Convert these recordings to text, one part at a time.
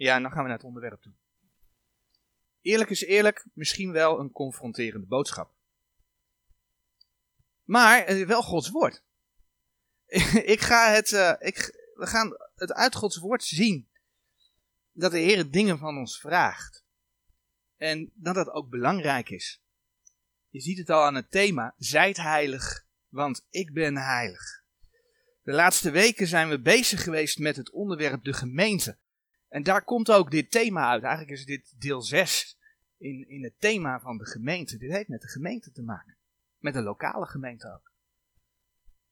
Ja, en dan gaan we naar het onderwerp toe. Eerlijk is eerlijk, misschien wel een confronterende boodschap. Maar het is wel Gods woord. ik ga het, uh, ik, we gaan het uit Gods woord zien dat de Heer dingen van ons vraagt. En dat dat ook belangrijk is. Je ziet het al aan het thema, zijt heilig, want ik ben heilig. De laatste weken zijn we bezig geweest met het onderwerp de gemeente. En daar komt ook dit thema uit. Eigenlijk is dit deel 6 in, in het thema van de gemeente. Dit heeft met de gemeente te maken. Met de lokale gemeente ook.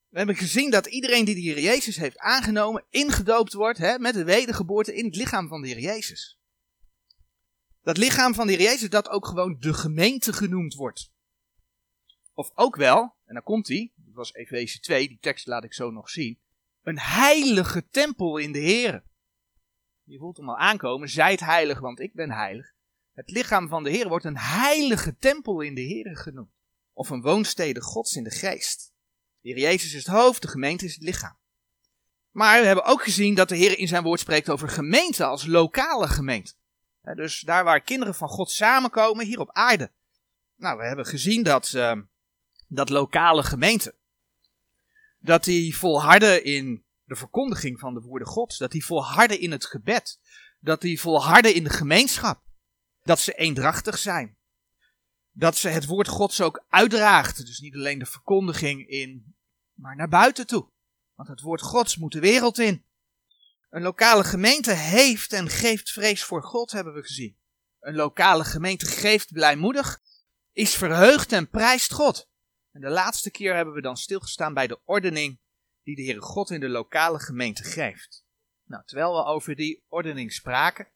We hebben gezien dat iedereen die de Heer Jezus heeft aangenomen, ingedoopt wordt hè, met de wedergeboorte in het lichaam van de Heer Jezus. Dat lichaam van de Heer Jezus dat ook gewoon de gemeente genoemd wordt. Of ook wel, en dan komt hij, dat was Efeze 2, die tekst laat ik zo nog zien, een heilige tempel in de Heer. Je voelt hem al aankomen, zijt heilig, want ik ben heilig. Het lichaam van de Heer wordt een heilige tempel in de Heer genoemd. Of een woonstede Gods in de geest. De Heer Jezus is het hoofd, de gemeente is het lichaam. Maar we hebben ook gezien dat de Heer in zijn woord spreekt over gemeente als lokale gemeente. Dus daar waar kinderen van God samenkomen, hier op aarde. Nou, we hebben gezien dat, uh, dat lokale gemeente, dat die volharden in de verkondiging van de woorden Gods, dat die volharden in het gebed, dat die volharden in de gemeenschap, dat ze eendrachtig zijn, dat ze het woord Gods ook uitdraagt. Dus niet alleen de verkondiging in, maar naar buiten toe. Want het woord Gods moet de wereld in. Een lokale gemeente heeft en geeft vrees voor God, hebben we gezien. Een lokale gemeente geeft blijmoedig, is verheugd en prijst God. En de laatste keer hebben we dan stilgestaan bij de ordening die de Heere God in de lokale gemeente geeft. Nou, terwijl we over die ordening spraken,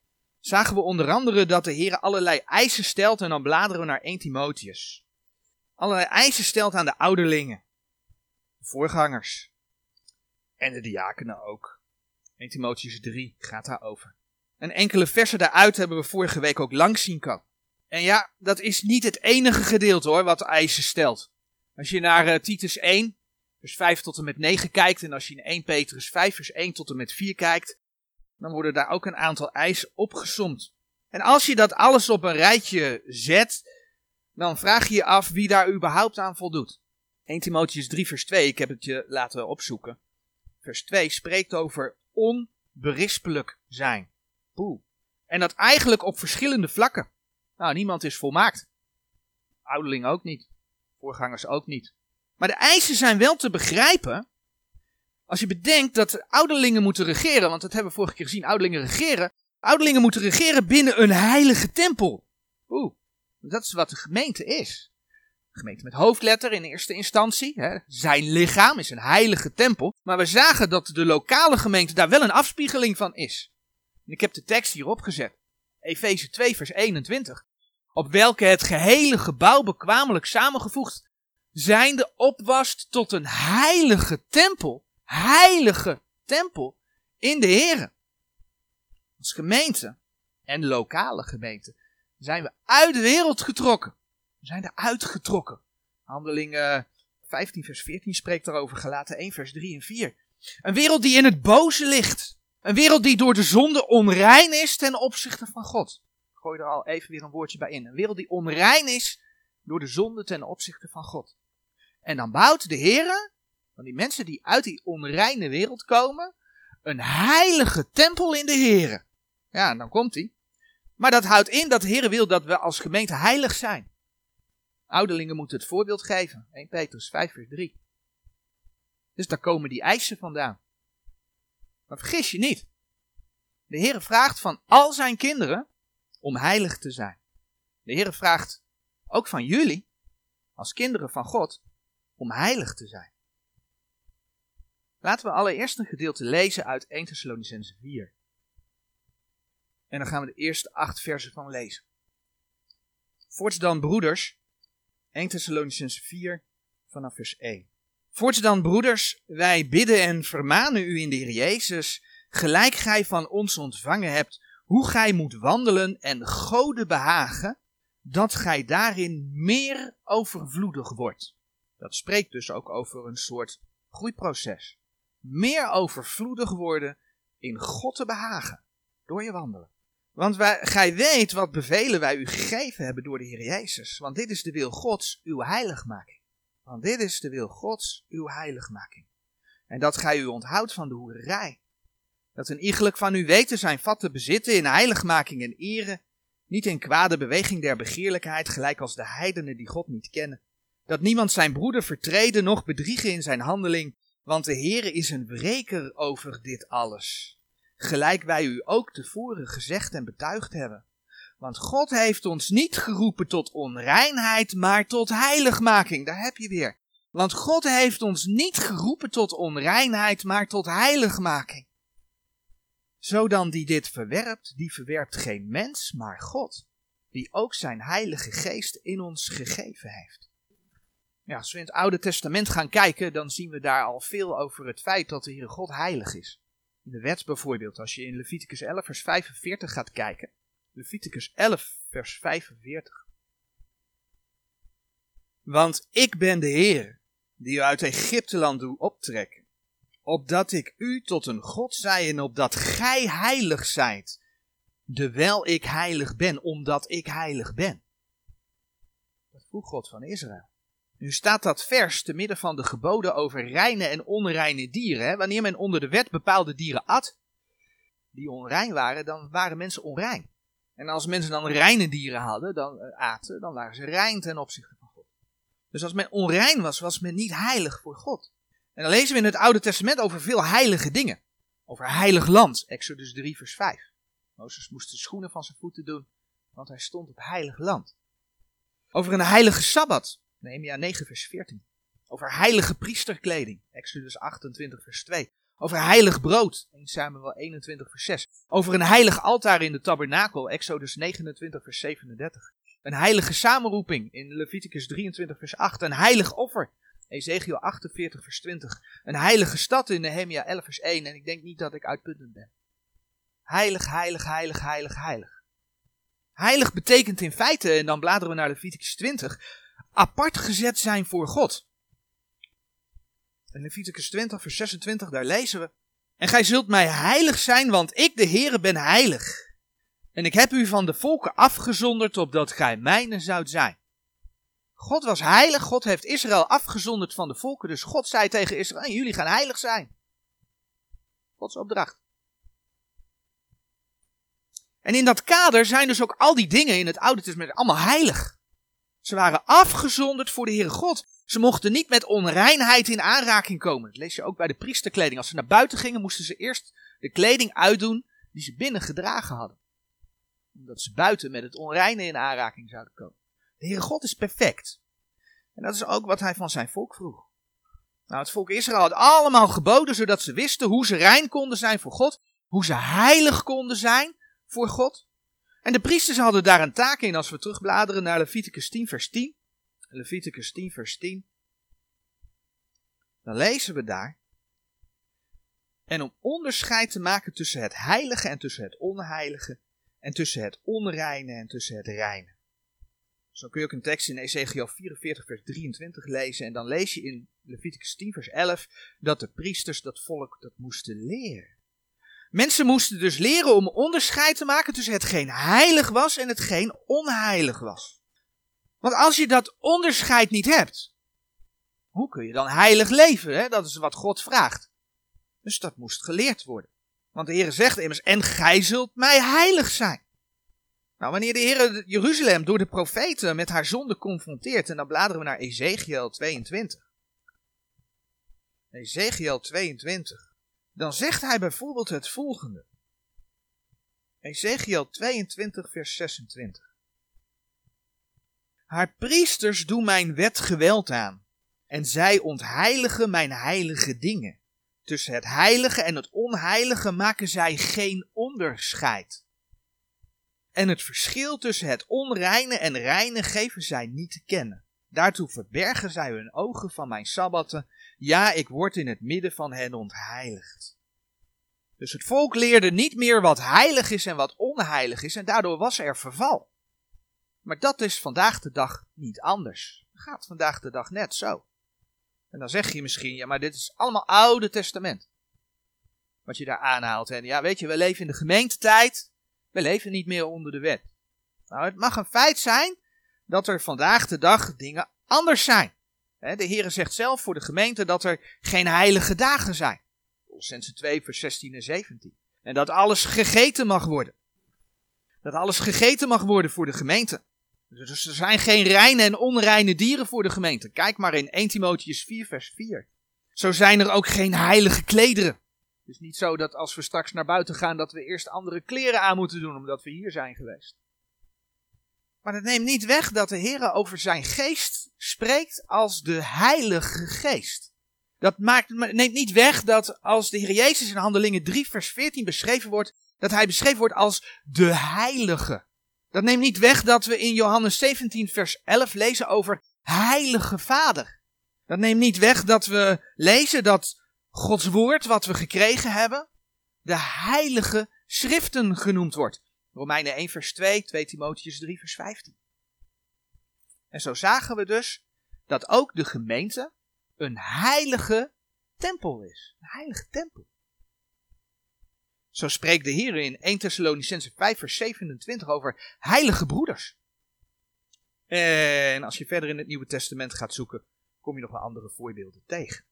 zagen we onder andere dat de Heer allerlei eisen stelt en dan bladeren we naar 1 Timotheus. Allerlei eisen stelt aan de ouderlingen, de voorgangers en de diakenen ook. 1 Timotheus 3 gaat daarover. En enkele versen daaruit hebben we vorige week ook langs zien komen. En ja, dat is niet het enige gedeelte hoor, wat eisen stelt. Als je naar uh, Titus 1, vers 5 tot en met 9 kijkt, en als je in 1 Petrus 5, vers 1 tot en met 4 kijkt, dan worden daar ook een aantal eisen opgesomd. En als je dat alles op een rijtje zet, dan vraag je je af wie daar überhaupt aan voldoet. 1 Timotheus 3 vers 2, ik heb het je laten opzoeken. Vers 2 spreekt over onberispelijk zijn. Poeh. En dat eigenlijk op verschillende vlakken. Nou, niemand is volmaakt. Ouderling ook niet. Voorgangers ook niet. Maar de eisen zijn wel te begrijpen als je bedenkt dat ouderlingen moeten regeren, want dat hebben we vorige keer gezien, ouderlingen regeren. Ouderlingen moeten regeren binnen een heilige tempel. Oeh, dat is wat de gemeente is. Gemeente met hoofdletter in eerste instantie. Hè. Zijn lichaam is een heilige tempel. Maar we zagen dat de lokale gemeente daar wel een afspiegeling van is. Ik heb de tekst hierop gezet. Efeze 2 vers 21. Op welke het gehele gebouw bekwamelijk samengevoegd zijnde opwast tot een heilige tempel heilige tempel in de Here. Als gemeente en lokale gemeente zijn we uit de wereld getrokken. We zijn eruit getrokken. Handelingen 15 vers 14 spreekt daarover, gelaten 1 vers 3 en 4. Een wereld die in het boze ligt. Een wereld die door de zonde onrein is ten opzichte van God. Ik gooi er al even weer een woordje bij in. Een wereld die onrein is door de zonde ten opzichte van God. En dan bouwt de Heer van die mensen die uit die onreine wereld komen, een heilige tempel in de Here. Ja, dan komt hij. Maar dat houdt in dat de Heer wil dat we als gemeente heilig zijn. Ouderlingen moeten het voorbeeld geven. 1 Petrus 5 vers 3. Dus daar komen die eisen vandaan. Maar vergis je niet. De Heer vraagt van al zijn kinderen om heilig te zijn. De Heer vraagt ook van jullie, als kinderen van God, om heilig te zijn. Laten we allereerst een gedeelte lezen uit 1 Thessalonicense 4. En dan gaan we de eerste acht versen van lezen. Voorts dan, broeders, 1 Thessalonicense 4 vanaf vers 1. Voorts dan, broeders, wij bidden en vermanen u in de Heer Jezus, gelijk gij van ons ontvangen hebt, hoe gij moet wandelen en Gode behagen, dat gij daarin meer overvloedig wordt. Dat spreekt dus ook over een soort groeiproces meer overvloedig worden in God te behagen door je wandelen. Want wij, gij weet wat bevelen wij u gegeven hebben door de Heer Jezus. Want dit is de wil Gods, uw heiligmaking. Want dit is de wil Gods, uw heiligmaking. En dat gij u onthoudt van de hoerij. Dat een iegelijk van u weten zijn vat te bezitten in heiligmaking en ere. Niet in kwade beweging der begeerlijkheid, gelijk als de heidenen die God niet kennen. Dat niemand zijn broeder vertreden, noch bedriegen in zijn handeling. Want de Heere is een wreker over dit alles gelijk wij u ook tevoren gezegd en betuigd hebben. Want God heeft ons niet geroepen tot onreinheid, maar tot heiligmaking. Daar heb je weer. Want God heeft ons niet geroepen tot onreinheid, maar tot heiligmaking. Zo dan die dit verwerpt, die verwerpt geen mens, maar God, die ook zijn heilige geest in ons gegeven heeft. Als we in het Oude Testament gaan kijken, dan zien we daar al veel over het feit dat de Heere God heilig is. In de wet bijvoorbeeld, als je in Leviticus 11 vers 45 gaat kijken. Leviticus 11 vers 45. Want ik ben de Heer, die u uit Egypteland doe optrekken, opdat ik u tot een God zij en opdat gij heilig zijt, dewijl ik heilig ben, omdat ik heilig ben. Dat vroeg God van Israël. Nu staat dat vers te midden van de geboden over reine en onreine dieren. Hè? Wanneer men onder de wet bepaalde dieren at, die onrein waren, dan waren mensen onrein. En als mensen dan reine dieren hadden, dan uh, aten, dan waren ze rein ten opzichte van God. Dus als men onrein was, was men niet heilig voor God. En dan lezen we in het Oude Testament over veel heilige dingen. Over heilig land, Exodus 3 vers 5. Mozes moest de schoenen van zijn voeten doen, want hij stond op heilig land. Over een heilige Sabbat, Nehemia 9 vers 14. Over heilige priesterkleding. Exodus 28 vers 2. Over heilig brood. 1 Samuel 21 vers 6. Over een heilig altaar in de tabernakel. Exodus 29 vers 37. Een heilige samenroeping in Leviticus 23 vers 8. Een heilig offer. Ezekiel 48 vers 20. Een heilige stad in Nehemia 11 vers 1. En ik denk niet dat ik uitputtend ben. Heilig, heilig, heilig, heilig, heilig. Heilig betekent in feite, en dan bladeren we naar Leviticus 20, apart gezet zijn voor God. In Leviticus 20, vers 26, daar lezen we. En gij zult mij heilig zijn, want ik, de Heere, ben heilig. En ik heb u van de volken afgezonderd, opdat gij mijne zoudt zijn. God was heilig, God heeft Israël afgezonderd van de volken, dus God zei tegen Israël, jullie gaan heilig zijn. Gods opdracht. En in dat kader zijn dus ook al die dingen in het Oude Testament allemaal heilig. Ze waren afgezonderd voor de Heere God. Ze mochten niet met onreinheid in aanraking komen. Dat lees je ook bij de priesterkleding. Als ze naar buiten gingen, moesten ze eerst de kleding uitdoen die ze binnen gedragen hadden. Omdat ze buiten met het onreine in aanraking zouden komen. De Heere God is perfect. En dat is ook wat hij van zijn volk vroeg. Nou, het volk Israël had allemaal geboden zodat ze wisten hoe ze rein konden zijn voor God. Hoe ze heilig konden zijn voor God. En de priesters hadden daar een taak in als we terugbladeren naar Leviticus 10 vers 10. Leviticus 10 vers 10. Dan lezen we daar. En om onderscheid te maken tussen het heilige en tussen het onheilige. En tussen het onreine en tussen het reine. Zo kun je ook een tekst in Ezekiel 44 vers 23 lezen. En dan lees je in Leviticus 10 vers 11 dat de priesters dat volk dat moesten leren. Mensen moesten dus leren om onderscheid te maken tussen hetgeen heilig was en hetgeen onheilig was. Want als je dat onderscheid niet hebt, hoe kun je dan heilig leven? Hè? Dat is wat God vraagt. Dus dat moest geleerd worden. Want de Heer zegt immers, en gij zult mij heilig zijn. Nou, wanneer de Heer Jeruzalem door de profeten met haar zonde confronteert, en dan bladeren we naar Ezekiel 22. Ezekiel 22 dan zegt hij bijvoorbeeld het volgende. Ezekiel 22, vers 26. Haar priesters doen mijn wet geweld aan, en zij ontheiligen mijn heilige dingen. Tussen het heilige en het onheilige maken zij geen onderscheid. En het verschil tussen het onreine en reine geven zij niet te kennen. Daartoe verbergen zij hun ogen van mijn sabbatten ja, ik word in het midden van hen ontheiligd. Dus het volk leerde niet meer wat heilig is en wat onheilig is en daardoor was er verval. Maar dat is vandaag de dag niet anders. Dat gaat vandaag de dag net zo. En dan zeg je misschien, ja, maar dit is allemaal Oude Testament. Wat je daar aanhaalt. En ja, weet je, we leven in de gemeentetijd. We leven niet meer onder de wet. Nou, het mag een feit zijn dat er vandaag de dag dingen anders zijn. De Heer zegt zelf voor de gemeente dat er geen heilige dagen zijn. Colossense 2, vers 16 en 17. En dat alles gegeten mag worden. Dat alles gegeten mag worden voor de gemeente. Dus er zijn geen reine en onreine dieren voor de gemeente. Kijk maar in 1 Timotheus 4, vers 4. Zo zijn er ook geen heilige klederen. Het is niet zo dat als we straks naar buiten gaan, dat we eerst andere kleren aan moeten doen, omdat we hier zijn geweest. Maar dat neemt niet weg dat de Heer over zijn geest spreekt als de Heilige Geest. Dat maakt, neemt niet weg dat als de Heer Jezus in Handelingen 3, vers 14 beschreven wordt, dat hij beschreven wordt als de Heilige. Dat neemt niet weg dat we in Johannes 17, vers 11 lezen over Heilige Vader. Dat neemt niet weg dat we lezen dat Gods woord, wat we gekregen hebben, de Heilige Schriften genoemd wordt. Romeinen 1, vers 2, 2 Timotheus 3, vers 15. En zo zagen we dus dat ook de gemeente een heilige tempel is. Een heilige tempel. Zo spreekt de Heer in 1 Thessalonicense 5 vers 27 over heilige broeders. En als je verder in het Nieuwe Testament gaat zoeken, kom je nog wel andere voorbeelden tegen.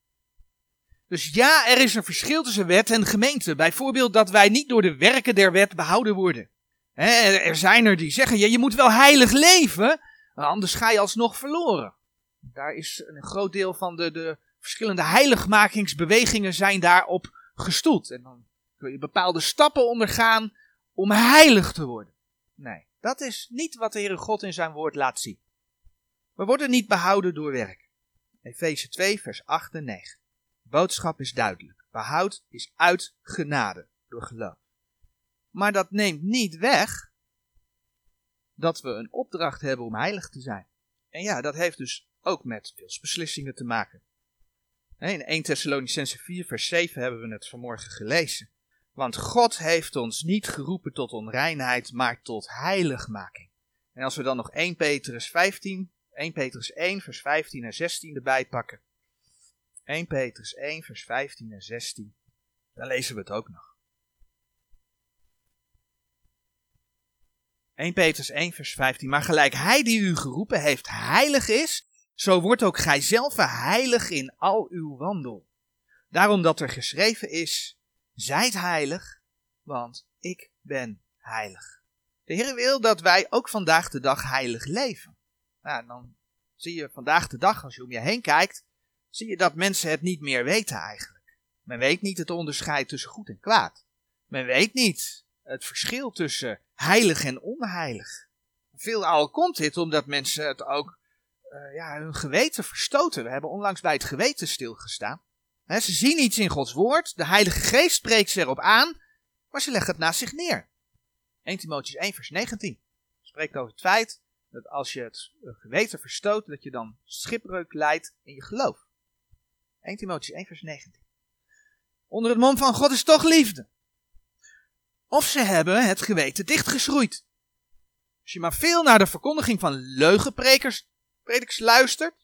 Dus ja, er is een verschil tussen wet en gemeente. Bijvoorbeeld dat wij niet door de werken der wet behouden worden. Er zijn er die zeggen, ja, je moet wel heilig leven, anders ga je alsnog verloren. Daar is een groot deel van de, de verschillende heiligmakingsbewegingen zijn daarop gestoeld. En dan kun je bepaalde stappen ondergaan om heilig te worden. Nee, dat is niet wat de Heere God in zijn woord laat zien. We worden niet behouden door werk. Efeze 2, vers 8 en 9. De boodschap is duidelijk. Behoud is uit genade, door geloof. Maar dat neemt niet weg dat we een opdracht hebben om heilig te zijn. En ja, dat heeft dus ook met wilsbeslissingen te maken. In 1 Thessalonicense 4, vers 7 hebben we het vanmorgen gelezen. Want God heeft ons niet geroepen tot onreinheid, maar tot heiligmaking. En als we dan nog 1 Petrus 15, 1 Petrus 1, vers 15 en 16 erbij pakken. 1 Petrus 1, vers 15 en 16. Dan lezen we het ook nog. 1 Petrus 1, vers 15. Maar gelijk hij die u geroepen heeft heilig is, zo wordt ook gij zelf heilig in al uw wandel. Daarom dat er geschreven is, zijt heilig, want ik ben heilig. De Heer wil dat wij ook vandaag de dag heilig leven. Nou, dan zie je vandaag de dag, als je om je heen kijkt, zie je dat mensen het niet meer weten eigenlijk. Men weet niet het onderscheid tussen goed en kwaad. Men weet niet het verschil tussen heilig en onheilig. Veelal komt dit omdat mensen het ook uh, ja, hun geweten verstoten. We hebben onlangs bij het geweten stilgestaan. ze zien iets in Gods woord, de Heilige Geest spreekt ze erop aan, maar ze leggen het naast zich neer. 1 Timotheüs 1 vers 19 spreekt over het feit dat als je het geweten verstoot, dat je dan schipbreuk leidt in je geloof. 1 Timotheüs 1 vers 19. Onder het mom van God is toch liefde. Of ze hebben het geweten dichtgeschroeid. Als je maar veel naar de verkondiging van leugenprekers prediks luistert,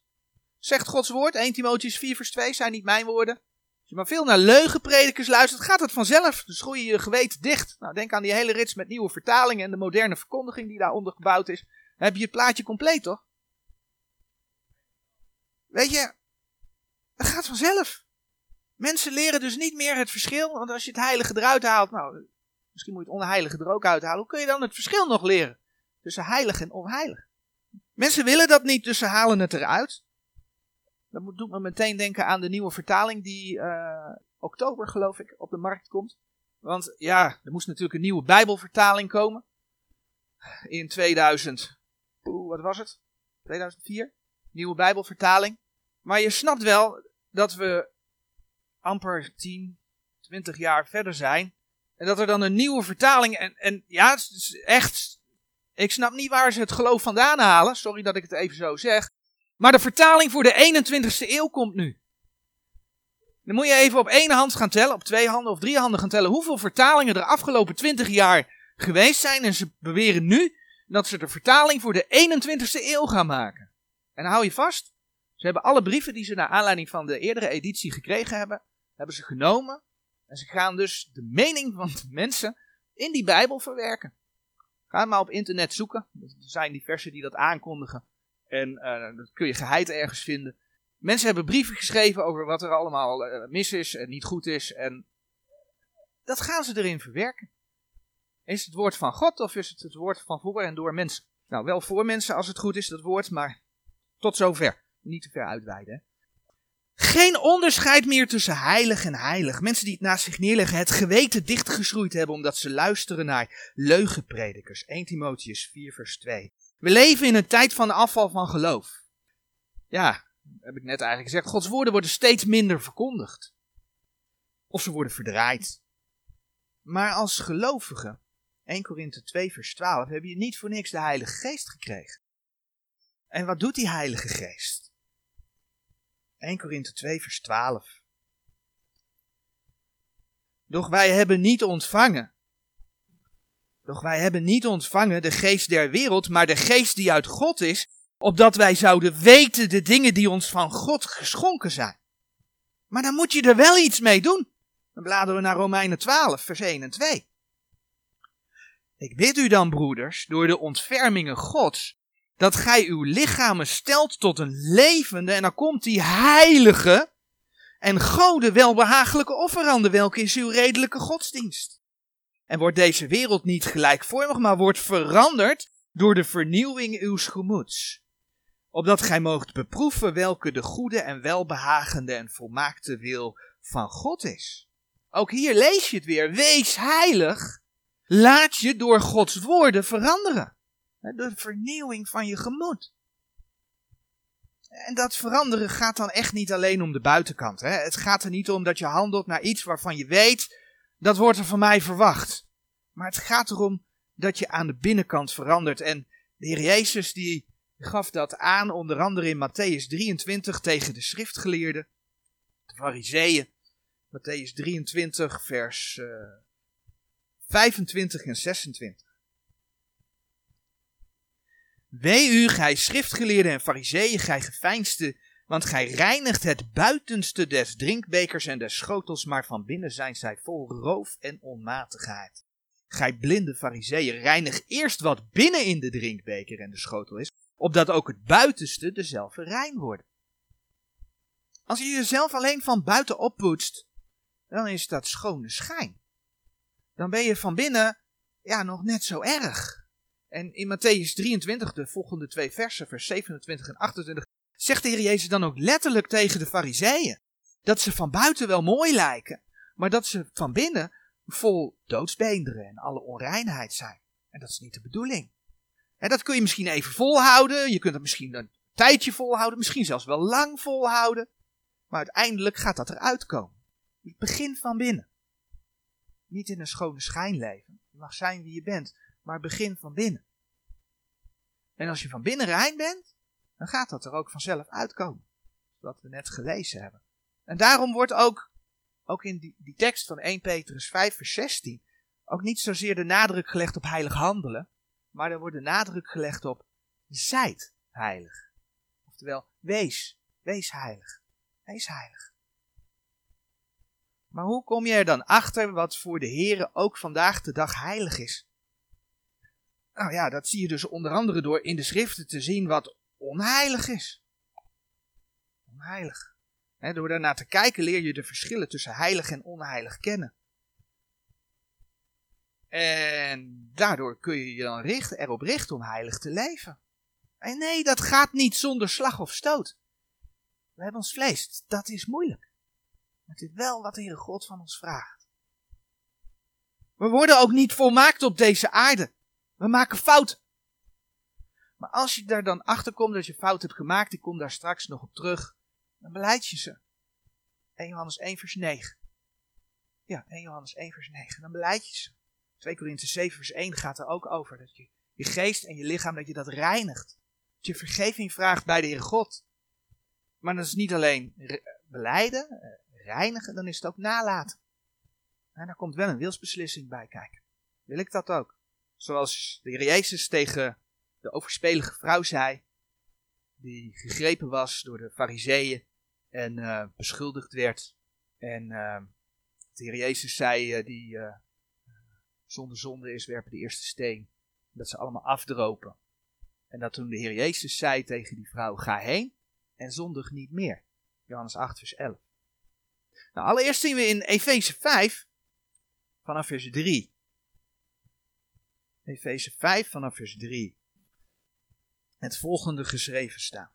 zegt Gods woord, 1 Timotheus 4 vers 2, zijn niet mijn woorden. Als je maar veel naar leugenpredikers luistert, gaat het vanzelf. Dus groei je je geweten dicht. Nou, denk aan die hele rits met nieuwe vertalingen en de moderne verkondiging die daaronder gebouwd is. Dan heb je het plaatje compleet, toch? Weet je, dat gaat vanzelf. Mensen leren dus niet meer het verschil, want als je het heilige eruit haalt, nou, misschien moet je het onheilige er ook uithalen. Hoe kun je dan het verschil nog leren tussen heilig en onheilig? Mensen willen dat niet, dus ze halen het eruit. Dat doet me meteen denken aan de nieuwe vertaling die uh, oktober, geloof ik, op de markt komt. Want ja, er moest natuurlijk een nieuwe Bijbelvertaling komen. In 2000, wat was het? 2004? Nieuwe Bijbelvertaling. Maar je snapt wel dat we amper 10, 20 jaar verder zijn. En dat er dan een nieuwe vertaling. En, en ja, het is echt ik snap niet waar ze het geloof vandaan halen. Sorry dat ik het even zo zeg. Maar de vertaling voor de 21ste eeuw komt nu. Dan moet je even op één hand gaan tellen, op twee handen of drie handen gaan tellen hoeveel vertalingen er afgelopen 20 jaar geweest zijn. En ze beweren nu dat ze de vertaling voor de 21ste eeuw gaan maken. En hou je vast, ze hebben alle brieven die ze naar aanleiding van de eerdere editie gekregen hebben, hebben ze genomen. En ze gaan dus de mening van de mensen in die Bijbel verwerken. Ga maar op internet zoeken. Er zijn diverse die dat aankondigen. En uh, dat kun je geheid ergens vinden. Mensen hebben brieven geschreven over wat er allemaal uh, mis is en niet goed is. En dat gaan ze erin verwerken. Is het woord van God of is het het woord van voor en door mensen? Nou, wel voor mensen als het goed is, dat woord, maar tot zover. Niet te ver uitweiden. Geen onderscheid meer tussen heilig en heilig. Mensen die het naast zich neerleggen, het geweten dichtgeschroeid hebben omdat ze luisteren naar leugenpredikers. 1 Timotheus 4 vers 2. We leven in een tijd van afval van geloof. Ja, heb ik net eigenlijk gezegd. Gods woorden worden steeds minder verkondigd. Of ze worden verdraaid. Maar als gelovige, 1 Korinthe 2 vers 12, heb je niet voor niks de Heilige Geest gekregen. En wat doet die Heilige Geest? 1 Korinthe 2 vers 12. Doch wij hebben niet ontvangen. Doch wij hebben niet ontvangen de geest der wereld, maar de geest die uit God is, opdat wij zouden weten de dingen die ons van God geschonken zijn. Maar dan moet je er wel iets mee doen. Dan bladeren we naar Romeinen 12, vers 1 en 2. Ik bid u dan, broeders, door de ontfermingen Gods, dat gij uw lichamen stelt tot een levende, en dan komt die heilige en gode welbehagelijke offerande, welke is uw redelijke godsdienst. En wordt deze wereld niet gelijkvormig, maar wordt veranderd door de vernieuwing uws gemoeds. Opdat gij moogt beproeven welke de goede en welbehagende en volmaakte wil van God is. Ook hier lees je het weer. Wees heilig. Laat je door Gods woorden veranderen. De vernieuwing van je gemoed. En dat veranderen gaat dan echt niet alleen om de buitenkant. Hè? Het gaat er niet om dat je handelt naar iets waarvan je weet, dat wordt er van mij verwacht. Maar het gaat erom dat je aan de binnenkant verandert. En de Heer Jezus die gaf dat aan, onder andere in Matthäus 23 tegen de schriftgeleerden, de fariseeën. Matthäus 23 vers uh, eh, 25 en 26. Wee u, gij schriftgeleerden en fariseeën, gij geveinsde, want gij reinigt het buitenste des drinkbekers en des schotels, maar van binnen zijn zij vol roof en onmatigheid. Gij blinde fariseeën, reinig eerst wat binnen in de drinkbeker en de schotel is, opdat ook het buitenste dezelfde rein wordt. Als je jezelf alleen van buiten oppoetst, dan is dat schone schijn. Dan ben je van binnen, ja, nog net zo erg. En in Matthäus 23, de volgende twee versen, vers 27 en 28, zegt de Heer Jezus dan ook letterlijk tegen de fariseeën. Dat ze van buiten wel mooi lijken, maar dat ze van binnen vol doodsbeenderen en alle onreinheid zijn. En dat is niet de bedoeling. En dat kun je misschien even volhouden, je kunt het misschien een tijdje volhouden, misschien zelfs wel lang volhouden. Maar uiteindelijk gaat dat eruit komen. Dus begin van binnen. Niet in een schone schijn leven. Je mag zijn wie je bent maar begin van binnen. En als je van binnen rein bent, dan gaat dat er ook vanzelf uitkomen. Wat we net gelezen hebben. En daarom wordt ook, ook in die, die tekst van 1 Petrus 5 vers 16, ook niet zozeer de nadruk gelegd op heilig handelen, maar er wordt de nadruk gelegd op zijt heilig. Oftewel, wees, wees heilig. Wees heilig. Maar hoe kom je er dan achter wat voor de Here ook vandaag de dag heilig is? Nou ja, dat zie je dus onder andere door in de schriften te zien wat onheilig is. Onheilig. He, door daarnaar te kijken leer je de verschillen tussen heilig en onheilig kennen. En daardoor kun je je dan richten, erop richten om heilig te leven. En nee, dat gaat niet zonder slag of stoot. We hebben ons vlees, dat is moeilijk. Maar het is wel wat de Heere God van ons vraagt. We worden ook niet volmaakt op deze aarde. We maken fouten. Maar als je daar dan achter komt dat je fout hebt gemaakt, ik kom daar straks nog op terug, dan beleid je ze. 1 Johannes 1 vers 9. Ja, 1 Johannes 1 vers 9. Dan beleid je ze. 2 Korinthe 7 vers 1 gaat er ook over. Dat je je geest en je lichaam, dat je dat reinigt. Dat je vergeving vraagt bij de Heere God. Maar dat is niet alleen beleiden, eh, reinigen, dan is het ook nalaten. En daar komt wel een wilsbeslissing bij kijken. Wil ik dat ook? Zoals de Heer Jezus tegen de overspelige vrouw zei, die gegrepen was door de fariseeën en uh, beschuldigd werd. En uh, de Heer Jezus zei, uh, die zonder zonde is, werpen de eerste steen. Dat ze allemaal afdropen. En dat toen de Heer Jezus zei tegen die vrouw: Ga heen en zondig niet meer. Johannes 8, vers 11. Nou, allereerst zien we in Efeze 5, vanaf vers 3. Efeze 5, vanaf vers 3. Het volgende geschreven staan.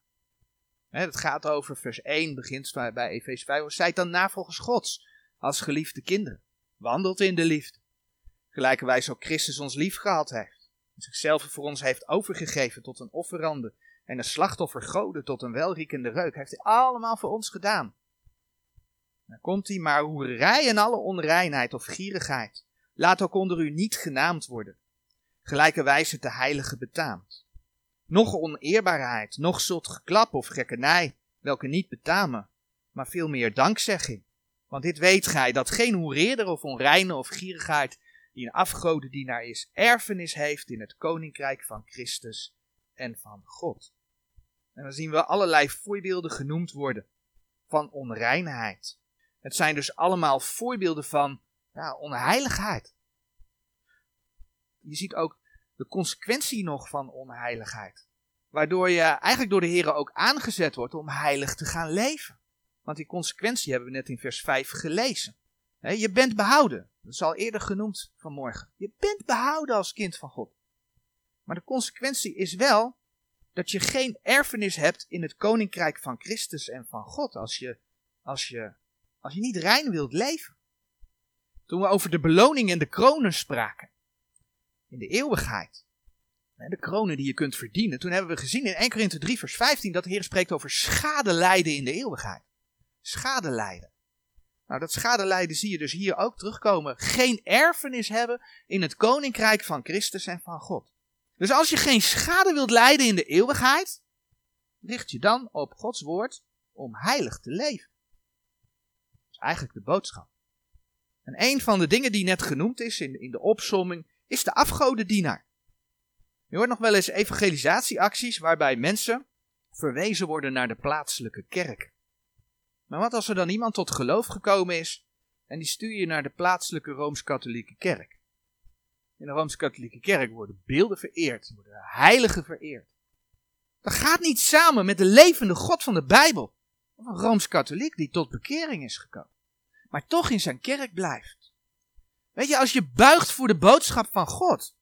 Het gaat over vers 1, begint bij Efeze 5. Zijt dan navolgers Gods, als geliefde kinderen. Wandelt in de liefde. Gelijkerwijs ook Christus ons lief gehad heeft. Zichzelf voor ons heeft overgegeven tot een offerande. En een slachtoffer goden tot een welriekende reuk. Heeft hij allemaal voor ons gedaan. Dan komt hij, maar hoerij en alle onreinheid of gierigheid. Laat ook onder u niet genaamd worden. Gelijkerwijs het de heilige betaamt. Nog oneerbaarheid, nog zult geklap of gekkenij, welke niet betamen, maar veel meer dankzegging. Want dit weet gij, dat geen hoereerder of onreine of gierigheid, die een afgodendienaar is, erfenis heeft in het koninkrijk van Christus en van God. En dan zien we allerlei voorbeelden genoemd worden van onreinheid. Het zijn dus allemaal voorbeelden van ja, onheiligheid. Je ziet ook de consequentie nog van onheiligheid. Waardoor je eigenlijk door de Heer ook aangezet wordt om heilig te gaan leven. Want die consequentie hebben we net in vers 5 gelezen. je bent behouden. Dat is al eerder genoemd vanmorgen. Je bent behouden als kind van God. Maar de consequentie is wel dat je geen erfenis hebt in het koninkrijk van Christus en van God. Als je, als je, als je niet rein wilt leven. Toen we over de beloning en de kronen spraken. In de eeuwigheid. De kronen die je kunt verdienen. Toen hebben we gezien in 1 Korinthe 3 vers 15 dat de Heer spreekt over schade lijden in de eeuwigheid. Schade lijden. Nou, dat schade lijden zie je dus hier ook terugkomen. Geen erfenis hebben in het koninkrijk van Christus en van God. Dus als je geen schade wilt lijden in de eeuwigheid, richt je dan op Gods woord om heilig te leven. Dat is eigenlijk de boodschap. En een van de dingen die net genoemd is in, in de opsomming, is de afgodendienaar. Je hoort nog wel eens evangelisatieacties waarbij mensen verwezen worden naar de plaatselijke kerk. Maar wat als er dan iemand tot geloof gekomen is en die stuur je naar de plaatselijke Rooms-Katholieke kerk? In de Rooms-Katholieke kerk worden beelden vereerd, worden heiligen vereerd. Dat gaat niet samen met de levende God van de Bijbel. Of een Rooms-Katholiek die tot bekering is gekomen. Maar toch in zijn kerk blijft. Weet je, als je buigt voor de boodschap van God.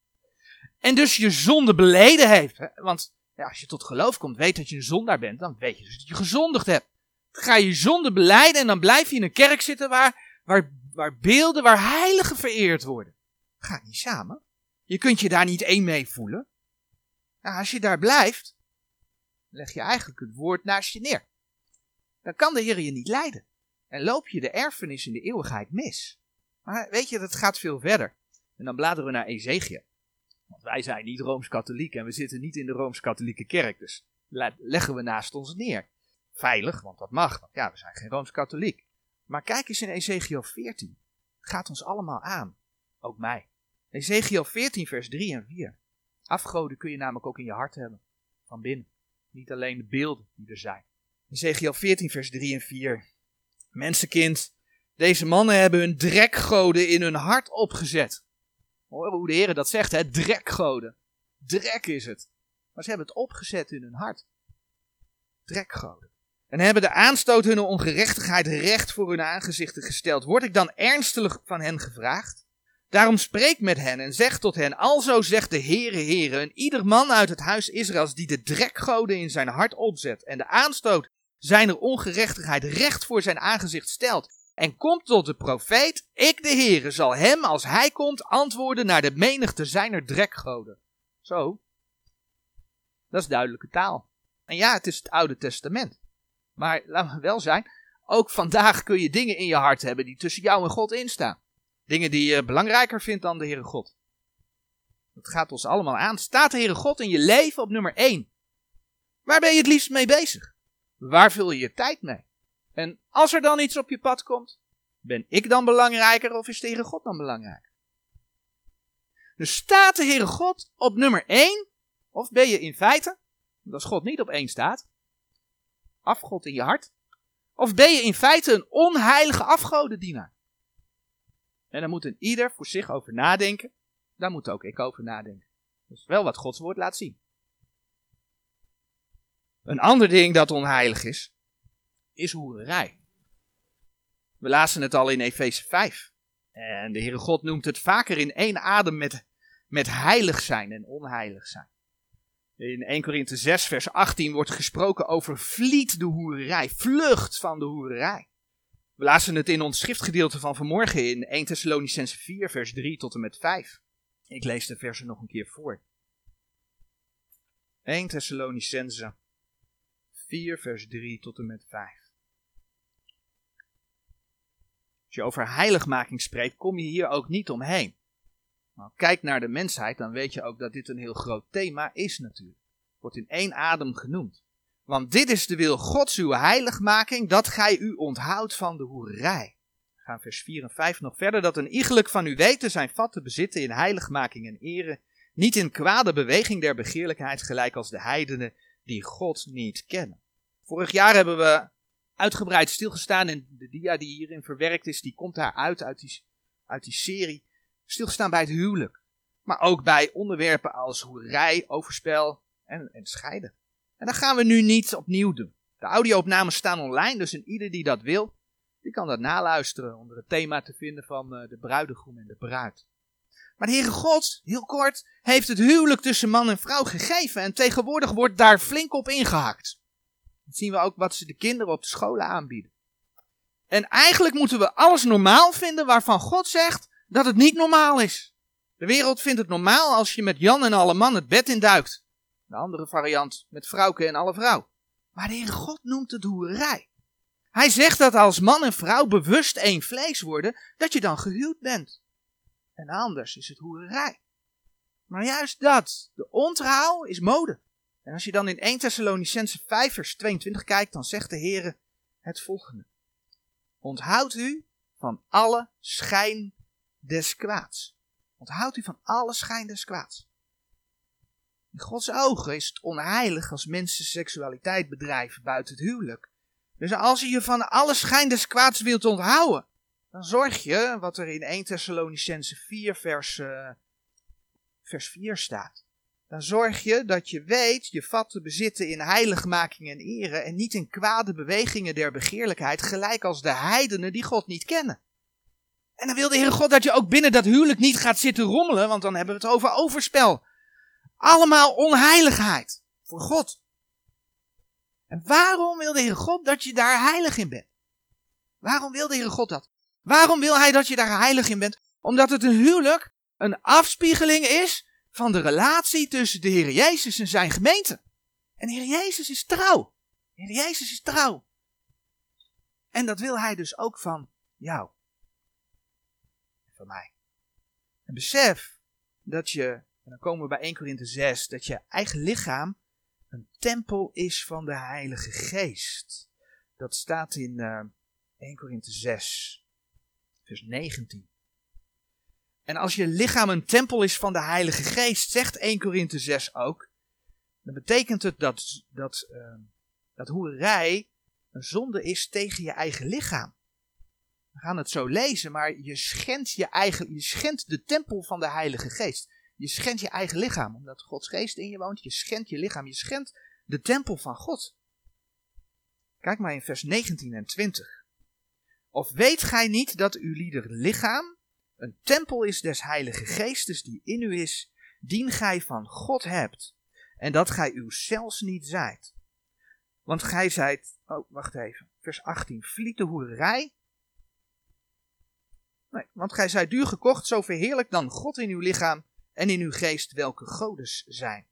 En dus je zonde beleden heeft. Want ja, als je tot geloof komt, weet dat je een zondaar bent. Dan weet je dus dat je gezondigd hebt. Ga je zonde beleiden en dan blijf je in een kerk zitten waar, waar, waar beelden, waar heiligen vereerd worden. Gaat niet samen. Je kunt je daar niet één mee voelen. Nou, als je daar blijft, leg je eigenlijk het woord naast je neer. Dan kan de Heer je niet leiden. En loop je de erfenis in de eeuwigheid mis. Maar weet je, dat gaat veel verder. En dan bladeren we naar Ezekiel. Want wij zijn niet Rooms-Katholiek en we zitten niet in de Rooms-Katholieke kerk. Dus leggen we naast ons neer. Veilig, want dat mag. Want ja, we zijn geen Rooms-Katholiek. Maar kijk eens in Ezekiel 14. Het gaat ons allemaal aan. Ook mij. Ezekiel 14, vers 3 en 4. Afgoden kun je namelijk ook in je hart hebben. Van binnen. Niet alleen de beelden die er zijn. Ezekiel 14, vers 3 en 4. Mensenkind, deze mannen hebben hun drekgoden in hun hart opgezet. Hoor hoe de Heer dat zegt, hè? Drekgoden. Drek is het. Maar ze hebben het opgezet in hun hart. Drekgoden. En hebben de aanstoot hun ongerechtigheid recht voor hun aangezichten gesteld. Word ik dan ernstig van hen gevraagd? Daarom spreek met hen en zeg tot hen, alzo zegt de Heere Heere, en ieder man uit het huis Israëls die de drekgoden in zijn hart opzet en de aanstoot zijner ongerechtigheid recht voor zijn aangezicht stelt en komt tot de profeet, ik de Heere zal hem als hij komt antwoorden naar de menigte zijner drekgoden. Zo. Dat is duidelijke taal. En ja, het is het Oude Testament. Maar laten we wel zijn, ook vandaag kun je dingen in je hart hebben die tussen jou en God instaan. Dingen die je belangrijker vindt dan de Heere God. Dat gaat ons allemaal aan. Staat de Heere God in je leven op nummer 1? Waar ben je het liefst mee bezig? Waar vul je je tijd mee? En als er dan iets op je pad komt, ben ik dan belangrijker of is de Heere God dan belangrijker? Dus staat de Heere God op nummer 1? Of ben je in feite, als God niet op 1 staat, afgod in je hart? Of ben je in feite een onheilige afgodendienaar? En daar moet een ieder voor zich over nadenken. Daar moet ook ik over nadenken. Dat is wel wat Gods woord laat zien. Een ander ding dat onheilig is, is hoererij. We lazen het al in Efeze 5. En de Heere God noemt het vaker in één adem met, met heilig zijn en onheilig zijn. In 1 Korinthe 6 vers 18 wordt gesproken over vliet de hoererij, vlucht van de hoererij. We lazen het in ons schriftgedeelte van vanmorgen in 1 Thessalonicense 4 vers 3 tot en met 5. Ik lees de versen nog een keer voor. 1 Thessalonicense 4 vers 3 tot en met 5. Als je over heiligmaking spreekt, kom je hier ook niet omheen. Nou, kijk naar de mensheid, dan weet je ook dat dit een heel groot thema is natuurlijk. Wordt in één adem genoemd. Want dit is de wil Gods uw heiligmaking, dat gij u onthoudt van de hoerij. We gaan vers 4 en 5 nog verder, dat een iegelijk van u weten zijn vat te bezitten in heiligmaking en ere, niet in kwade beweging der begeerlijkheid, gelijk als de heidenen die God niet kennen. Vorig jaar hebben we uitgebreid stilgestaan en de dia die hierin verwerkt is, die komt daar uit, die, uit die serie. Stilgestaan bij het huwelijk. Maar ook bij onderwerpen als hoerij, overspel en, en scheiden. En dat gaan we nu niet opnieuw doen. De audioopnames staan online, dus in ieder die dat wil, die kan dat naluisteren onder het thema te vinden van uh, de bruidegom en de bruid. Maar de Heere God, heel kort, heeft het huwelijk tussen man en vrouw gegeven en tegenwoordig wordt daar flink op ingehakt. Zien we ook wat ze de kinderen op de scholen aanbieden. En eigenlijk moeten we alles normaal vinden waarvan God zegt dat het niet normaal is. De wereld vindt het normaal als je met Jan en alle man het bed induikt. De andere variant met vrouwke en alle vrouw. Maar de Heere God noemt het hoerij. Hij zegt dat als man en vrouw bewust één vlees worden, dat je dan gehuwd bent. En anders is het hoerij. Maar juist dat, de ontrouw, is mode. En als je dan in 1 Thessalonicense 5 vers 22 kijkt, dan zegt de Heer het volgende. Onthoud u van alle schijn des kwaads. Onthoud u van alle schijn des kwaads. In Gods ogen is het onheilig als mensen seksualiteit bedrijven buiten het huwelijk. Dus als je je van alle schijn des kwaads wilt onthouden, dan zorg je, wat er in 1 Thessalonicense 4 vers, uh, vers 4 staat, dan zorg je dat je weet je vat te bezitten in heiligmaking en ere en niet in kwade bewegingen der begeerlijkheid, gelijk als de heidenen die God niet kennen. En dan wil de Heere God dat je ook binnen dat huwelijk niet gaat zitten rommelen, want dan hebben we het over overspel. Allemaal onheiligheid voor God. En waarom wil de Heere God dat je daar heilig in bent? Waarom wil de Heere God dat? Waarom wil Hij dat je daar heilig in bent? Omdat het een huwelijk een afspiegeling is van de relatie tussen de Heer Jezus en zijn gemeente. En de Heer Jezus is trouw. De Heer Jezus is trouw. En dat wil Hij dus ook van jou. En van mij. En besef dat je, en dan komen we bij 1 Korinthe 6, dat je eigen lichaam een tempel is van de Heilige Geest. Dat staat in uh, eh, 1 Korinthe 6, vers 19. En als je lichaam een tempel is van de Heilige Geest, zegt 1 Korinthe 6 ook, dan betekent het dat, dat, uh, dat hoerij een zonde is tegen je eigen lichaam. We gaan het zo lezen, maar je schendt je eigen, je schendt de tempel van de Heilige Geest. Je schendt je eigen lichaam, omdat Gods geest in je woont. Je schendt je lichaam, je schendt de tempel van God. Kijk maar in vers 19 en 20. Of weet gij niet dat uw lieder lichaam een tempel is des heilige geestes die in u is, dien gij van God hebt, en dat gij uw zelfs niet zijt. Want gij zijt, oh wacht even, vers 18, vliet de hoerij. Nee, want gij zijt duur gekocht, zo verheerlijk dan God in uw lichaam en in uw geest, welke godes zijn.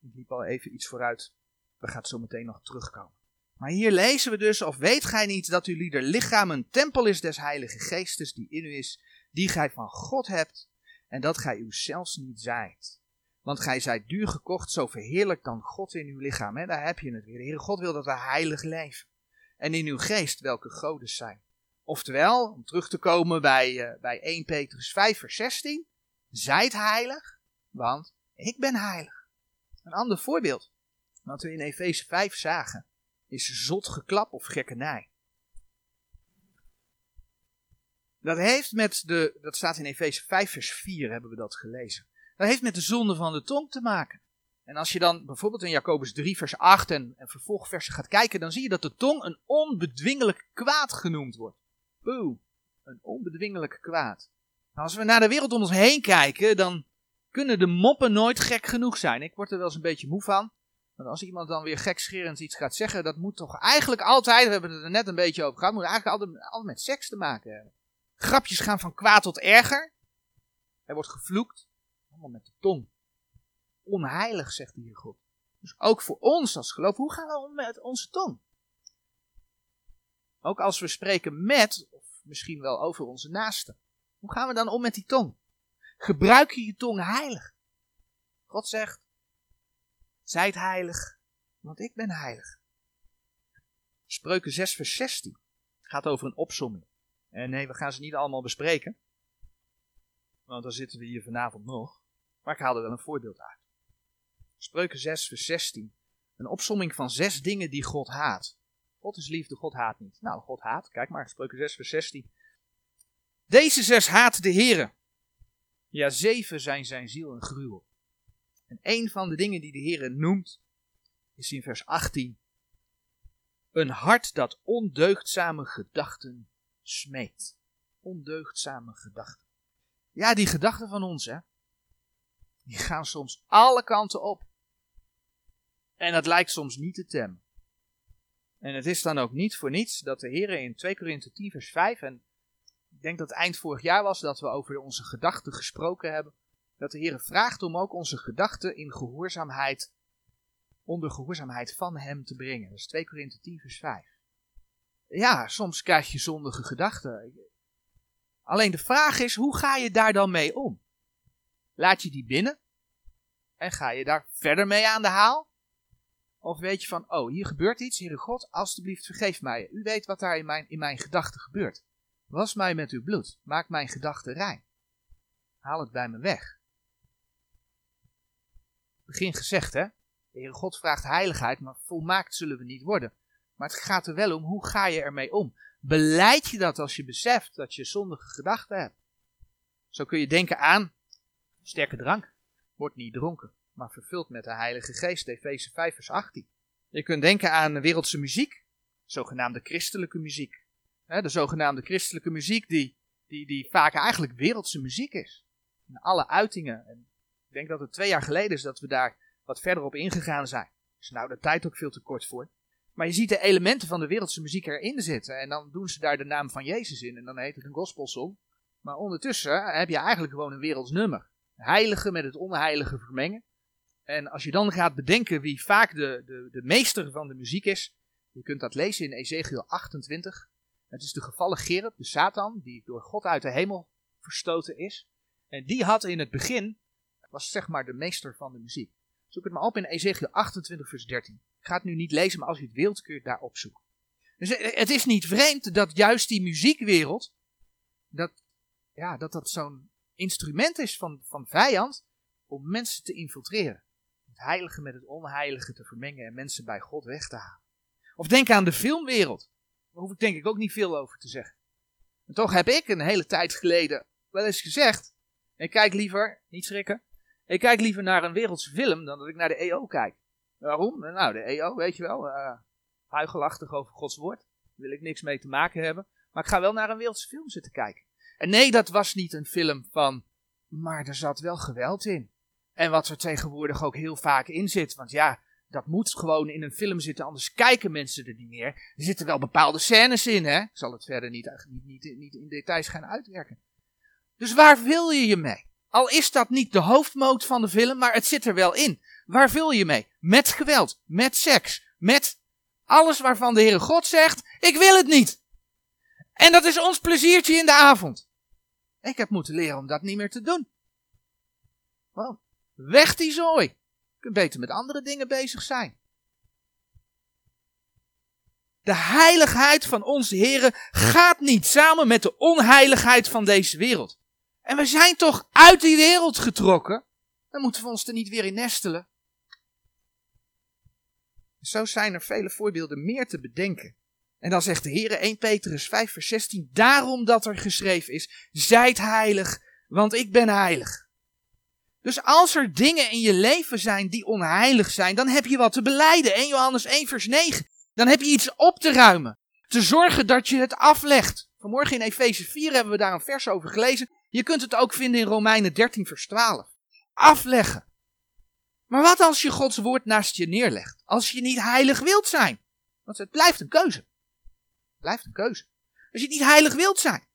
Ik liep al even iets vooruit, we gaan zo meteen nog terugkomen. Maar hier lezen we dus, of weet gij niet dat uw lieder lichaam een tempel is des heilige geestes die in u is, die gij van God hebt, en dat gij uw zelfs niet zijt. Want gij zijt duur gekocht, zo verheerlijk dan God in uw lichaam. Daar heb je het weer. De Heere God wil dat we heilig leven. En in uw geest welke godes zijn. Oftewel, om terug te komen bij, uh, bij 1 Petrus 5 vers 16. Zijt heilig, want ik ben heilig. Een ander voorbeeld, wat we in Efeze 5 zagen is zot geklap of gekkenij. Dat heeft met de, dat staat in Efeze 5 vers 4 hebben we dat gelezen. Dat heeft met de zonde van de tong te maken. En als je dan bijvoorbeeld in Jacobus 3 vers 8 en, en vervolgversen gaat kijken, dan zie je dat de tong een onbedwingelijk kwaad genoemd wordt. Boe, een onbedwingelijk kwaad. Als we naar de wereld om ons heen kijken, dan kunnen de moppen nooit gek genoeg zijn. Ik word er wel eens een beetje moe van. Want als iemand dan weer gekscherend iets gaat zeggen, dat moet toch eigenlijk altijd, we hebben het er net een beetje over gehad, moet eigenlijk altijd, altijd met seks te maken hebben. Grapjes gaan van kwaad tot erger. Er wordt gevloekt. Allemaal met de tong. Onheilig, zegt de Heer God. Dus ook voor ons als geloof, hoe gaan we om met onze tong? Ook als we spreken met, of misschien wel over onze naasten. Hoe gaan we dan om met die tong? Gebruik je je tong heilig? God zegt, zijt heilig, want ik ben heilig. Spreuken 6 vers 16 gaat over een opsomming. En nee, we gaan ze niet allemaal bespreken. Want dan zitten we hier vanavond nog. Maar ik haal er wel een voorbeeld uit. Spreuken 6 vers 16. Een opsomming van zes dingen die God haat. God is liefde, God haat niet. Nou, God haat. Kijk maar, Spreuken 6 vers 16. Deze zes haat de Heere. Ja, zeven zijn zijn ziel een gruwel. En een van de dingen die de Heere noemt, is in vers 18. Een hart dat ondeugdzame gedachten smeet. Ondeugdzame gedachten. Ja, die gedachten van ons, hè. Die gaan soms alle kanten op. En dat lijkt soms niet te temmen. En het is dan ook niet voor niets dat de Heer in 2 Korinthe 10 vers 5, en ik denk dat het eind vorig jaar was dat we over onze gedachten gesproken hebben, dat de Heer vraagt om ook onze gedachten in gehoorzaamheid, onder gehoorzaamheid van Hem te brengen. Dat is 2 Korinthe 10 vers 5. Ja, soms krijg je zondige gedachten. Alleen de vraag is, hoe ga je daar dan mee om? Laat je die binnen? En ga je daar verder mee aan de haal? Of weet je van, oh, hier gebeurt iets, Heere God, alstublieft vergeef mij. U weet wat daar in mijn, in mijn gedachten gebeurt. Was mij met uw bloed, maak mijn gedachten rein. Haal het bij me weg. Begin gezegd, hè? De Heere God vraagt heiligheid, maar volmaakt zullen we niet worden. Maar het gaat er wel om, hoe ga je ermee om? Beleid je dat als je beseft dat je zondige gedachten hebt? Zo kun je denken aan sterke drank. Wordt niet dronken, maar vervuld met de Heilige Geest. Efeze 5 vers 18. Je kunt denken aan wereldse muziek. Zogenaamde christelijke muziek. De zogenaamde christelijke muziek die, die, die vaak eigenlijk wereldse muziek is. In alle uitingen. En ik denk dat het twee jaar geleden is dat we daar wat verder op ingegaan zijn. Is nou de tijd ook veel te kort voor. Maar je ziet de elementen van de wereldse muziek erin zitten. En dan doen ze daar de naam van Jezus in. En dan heet het een gospelsong. Maar ondertussen heb je eigenlijk gewoon een werelds nummer. Heilige met het onheilige vermengen. En als je dan gaat bedenken wie vaak de, de, de meester van de muziek is. Je kunt dat lezen in Ezekiel 28. Het is de gevallen Gerub, de Satan, die door God uit de hemel verstoten is. En die had in het begin, was zeg maar de meester van de muziek. Zoek het maar op in Ezekiel 28 vers 13. Ik ga het nu niet lezen, maar als je het wilt, kun je het daar opzoeken. Dus eh, het is niet vreemd dat juist die muziekwereld, dat ja, dat, dat zo'n instrument is van, van vijand om mensen te infiltreren. Het heilige met het onheilige te vermengen en mensen bij God weg te halen. Of denk aan de filmwereld. Daar hoef ik denk ik ook niet veel over te zeggen. En toch heb ik een hele tijd geleden wel eens gezegd, ik kijk liever, niet schrikken, ik kijk liever naar een wereldse film dan dat ik naar de EO kijk. Waarom? Nou, de EO, weet je wel, uh, huigelachtig over Gods woord. Daar wil ik niks mee te maken hebben. Maar ik ga wel naar een wereldse film zitten kijken. En nee, dat was niet een film van, maar er zat wel geweld in. En wat er tegenwoordig ook heel vaak in zit, want ja, dat moet gewoon in een film zitten, anders kijken mensen er niet meer. Er zitten wel bepaalde scènes in, hè? Ik zal het verder niet, niet, niet in details gaan uitwerken. Dus waar wil je je mee? Al is dat niet de hoofdmoot van de film, maar het zit er wel in. Waar wil je mee? Met geweld, met seks, met alles waarvan de Heere God zegt: Ik wil het niet. En dat is ons pleziertje in de avond. Ik heb moeten leren om dat niet meer te doen. Wow. Weg die zooi. Je kunt beter met andere dingen bezig zijn. De heiligheid van onze Heer gaat niet samen met de onheiligheid van deze wereld. En we zijn toch uit die wereld getrokken? Dan moeten we ons er niet weer in nestelen. Zo zijn er vele voorbeelden meer te bedenken. En dan zegt de Heer 1 Petrus 5 vers 16, daarom dat er geschreven is, zijt heilig, want ik ben heilig. Dus als er dingen in je leven zijn die onheilig zijn, dan heb je wat te beleiden. 1 Johannes 1 vers 9. Dan heb je iets op te ruimen. Te zorgen dat je het aflegt. Vanmorgen in Efeze 4 hebben we daar een vers over gelezen. Je kunt het ook vinden in Romeinen 13 vers 12. Afleggen. Maar wat als je Gods woord naast je neerlegt? Als je niet heilig wilt zijn? Want het blijft een keuze. Het blijft een keuze. Als je niet heilig wilt zijn.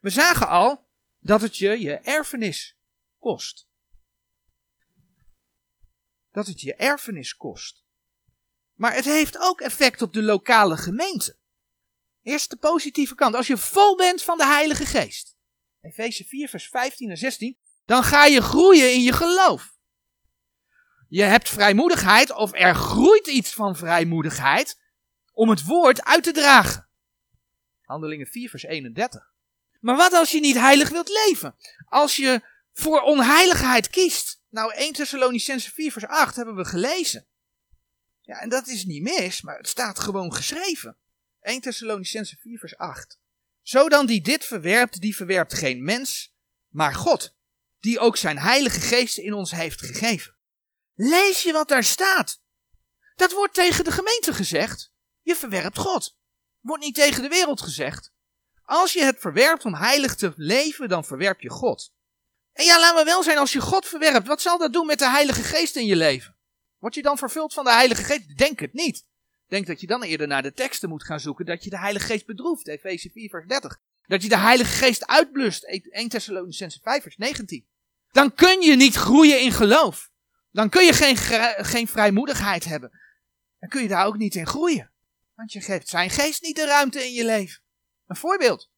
We zagen al dat het je je erfenis kost. Dat het je erfenis kost. Maar het heeft ook effect op de lokale gemeente. Eerst de positieve kant. Als je vol bent van de Heilige Geest. Efeze 4, vers 15 en 16. Dan ga je groeien in je geloof. Je hebt vrijmoedigheid of er groeit iets van vrijmoedigheid om het woord uit te dragen. Handelingen 4, vers 31. Maar wat als je niet heilig wilt leven? Als je voor onheiligheid kiest. Nou, 1 Thessalonicense 4, vers 8 hebben we gelezen. Ja, en dat is niet mis, maar het staat gewoon geschreven. 1 Thessalonicense 4 vers 8. Zo dan die dit verwerpt, die verwerpt geen mens, maar God, die ook zijn heilige geest in ons heeft gegeven. Lees je wat daar staat? Dat wordt tegen de gemeente gezegd. Je verwerpt God. Wordt niet tegen de wereld gezegd. Als je het verwerpt om heilig te leven, dan verwerp je God. En ja, laten we wel zijn, als je God verwerpt, wat zal dat doen met de Heilige Geest in je leven? Word je dan vervuld van de Heilige Geest? Denk het niet. Denk dat je dan eerder naar de teksten moet gaan zoeken dat je de Heilige Geest bedroeft. Efeze 4 vers 30. Dat je de Heilige Geest uitblust. 1 Thessalonicense 5 vers 19. Dan kun je niet groeien in geloof. Dan kun je geen, geen vrijmoedigheid hebben. Dan kun je daar ook niet in groeien. Want je geeft zijn geest niet de ruimte in je leven. Een voorbeeld.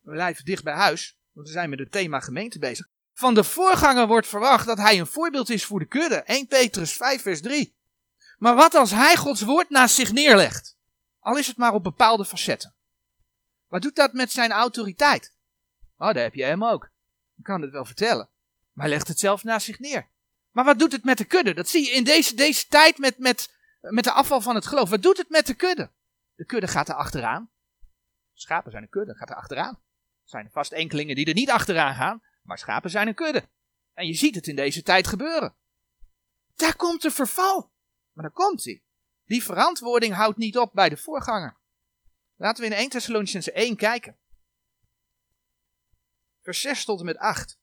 We blijven dicht bij huis, want we zijn met het thema gemeente bezig. Van de voorganger wordt verwacht dat hij een voorbeeld is voor de kudde. 1 Petrus 5 vers 3. Maar wat als hij Gods woord naast zich neerlegt? Al is het maar op bepaalde facetten. Wat doet dat met zijn autoriteit? Oh, daar heb je hem ook. Ik kan het wel vertellen. Maar hij legt het zelf naast zich neer. Maar wat doet het met de kudde? Dat zie je in deze, deze tijd met, met, met de afval van het geloof. Wat doet het met de kudde? De kudde gaat er achteraan. Schapen zijn een kudde, gaat er achteraan. Er zijn vast enkelingen die er niet achteraan gaan, maar schapen zijn een kudde. En je ziet het in deze tijd gebeuren. Daar komt de verval. Maar dan komt hij. Die verantwoording houdt niet op bij de voorganger. Laten we in 1 Thessalonicense 1 kijken. Vers 6 tot en met 8.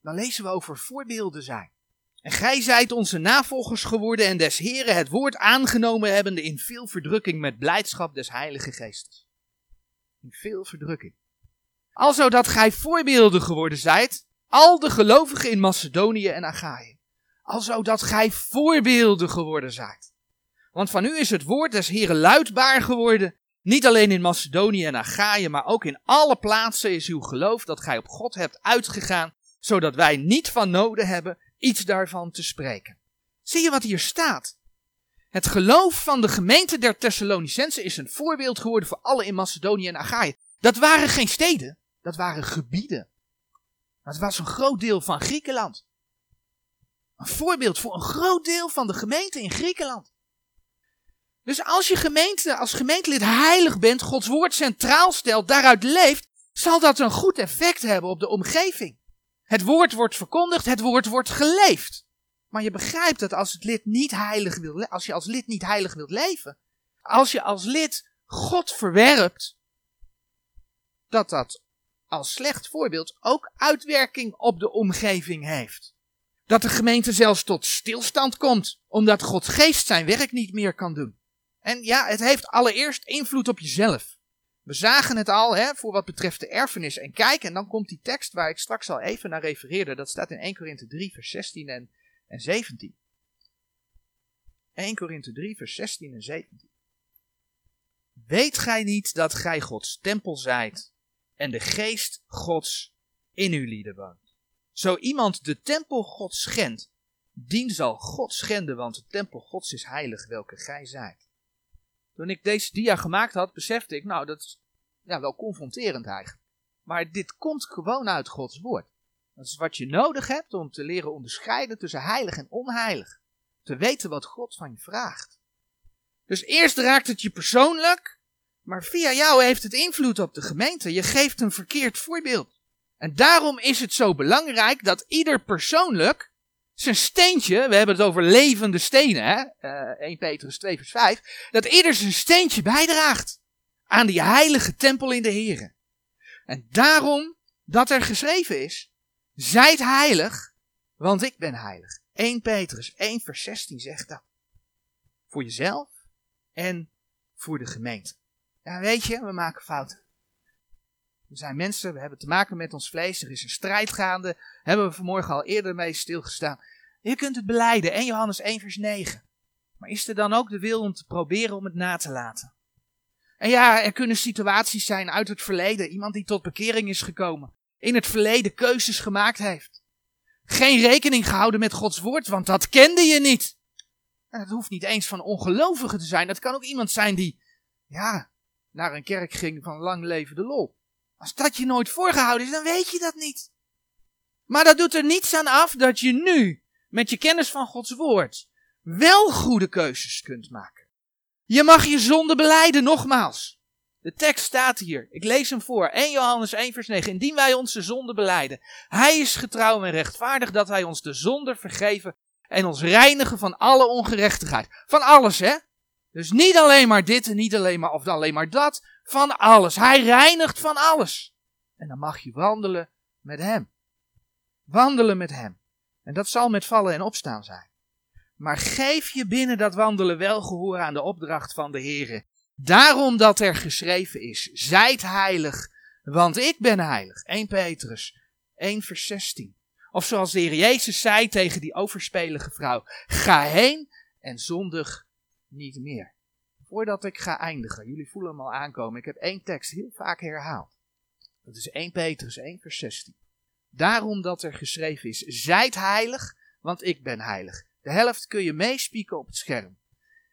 Dan lezen we over voorbeelden zijn. En gij zijt onze navolgers geworden en des Heren het woord aangenomen hebbende in veel verdrukking met blijdschap des Heilige Geestes. In veel verdrukking. Alzo dat gij voorbeelden geworden zijt, al de gelovigen in Macedonië en Achaïe alzo dat gij voorbeelden geworden zijt. Want van u is het woord des Heren luidbaar geworden, niet alleen in Macedonië en Achaïe, maar ook in alle plaatsen is uw geloof dat gij op God hebt uitgegaan, zodat wij niet van noden hebben iets daarvan te spreken. Zie je wat hier staat? Het geloof van de gemeente der Thessalonicense is een voorbeeld geworden voor alle in Macedonië en Achaïe. Dat waren geen steden, dat waren gebieden. Dat was een groot deel van Griekenland. Een voorbeeld voor een groot deel van de gemeente in Griekenland. Dus als je gemeente, als gemeentelid heilig bent, Gods woord centraal stelt, daaruit leeft, zal dat een goed effect hebben op de omgeving. Het woord wordt verkondigd, het woord wordt geleefd. Maar je begrijpt dat als het lid niet heilig wil, als je als lid niet heilig wilt leven, als je als lid God verwerpt, dat dat als slecht voorbeeld ook uitwerking op de omgeving heeft. Dat de gemeente zelfs tot stilstand komt, omdat Gods geest zijn werk niet meer kan doen. En ja, het heeft allereerst invloed op jezelf. We zagen het al hè, voor wat betreft de erfenis. En kijk, en dan komt die tekst waar ik straks al even naar refereerde. Dat staat in 1 Korinthe 3, vers 16 en, en 17. 1 Korinthe 3, vers 16 en 17. Weet gij niet dat gij Gods tempel zijt en de geest Gods in uw lieden woont? Zo iemand de tempel Gods schendt, dien zal God schenden, want de tempel Gods is heilig, welke gij zijt. Toen ik deze dia gemaakt had, besefte ik, nou, dat is ja, wel confronterend eigenlijk. Maar dit komt gewoon uit Gods woord. Dat is wat je nodig hebt om te leren onderscheiden tussen heilig en onheilig. Te weten wat God van je vraagt. Dus eerst raakt het je persoonlijk, maar via jou heeft het invloed op de gemeente. Je geeft een verkeerd voorbeeld. En daarom is het zo belangrijk dat ieder persoonlijk zijn steentje, we hebben het over levende stenen, hè? Uh, eh, 1 Petrus 2 vers 5, dat ieder zijn steentje bijdraagt aan die heilige tempel in de Here. En daarom dat er geschreven is, zijt heilig, want ik ben heilig. 1 Petrus 1 vers 16 zegt dat. Voor jezelf en voor de gemeente. Ja, weet je, we maken fouten. We zijn mensen, we hebben te maken met ons vlees, er is een strijd gaande. Hebben we vanmorgen al eerder mee stilgestaan. Je kunt het beleiden, 1 Johannes 1 vers 9. Maar is er dan ook de wil om te proberen om het na te laten? En ja, er kunnen situaties zijn uit het verleden. Iemand die tot bekering is gekomen. In het verleden keuzes gemaakt heeft. Geen rekening gehouden met Gods woord, want dat kende je niet. En het hoeft niet eens van ongelovigen te zijn. Dat kan ook iemand zijn die, ja, naar een kerk ging van lang leven de lol. Als dat je nooit voorgehouden is, dan weet je dat niet. Maar dat doet er niets aan af dat je nu, met je kennis van Gods woord, wel goede keuzes kunt maken. Je mag je zonde beleiden, nogmaals. De tekst staat hier. Ik lees hem voor. 1 Johannes 1 vers 9. Indien wij onze zonde beleiden. Hij is getrouw en rechtvaardig dat hij ons de zonde vergeven en ons reinigen van alle ongerechtigheid. Van alles, hè? Dus niet alleen maar dit en niet alleen maar of alleen maar dat. Van alles. Hij reinigt van alles. En dan mag je wandelen met hem. Wandelen met hem. En dat zal met vallen en opstaan zijn. Maar geef je binnen dat wandelen wel gehoor aan de opdracht van de Heere. Daarom dat er geschreven is, zijt heilig, want ik ben heilig. 1 Petrus 1 vers 16. Of zoals de Heer Jezus zei tegen die overspelige vrouw, ga heen en zondig niet meer. Voordat ik ga eindigen, jullie voelen hem al aankomen, ik heb één tekst heel vaak herhaald. Dat is 1 Petrus 1 vers 16. Daarom dat er geschreven is, zijt heilig, want ik ben heilig. De helft kun je meespieken op het scherm.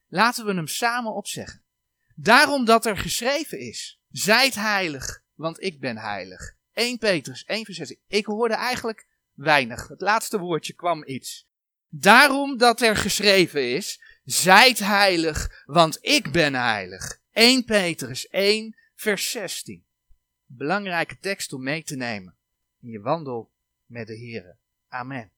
Laten we hem samen opzeggen. Daarom dat er geschreven is, zijt heilig, want ik ben heilig. 1 Petrus 1 vers 16. Ik hoorde eigenlijk weinig. Het laatste woordje kwam iets. Daarom dat er geschreven is, zijt heilig, want ik ben heilig. 1 Petrus 1 vers 16. Belangrijke tekst om mee te nemen in je wandel met de Heer. Amen.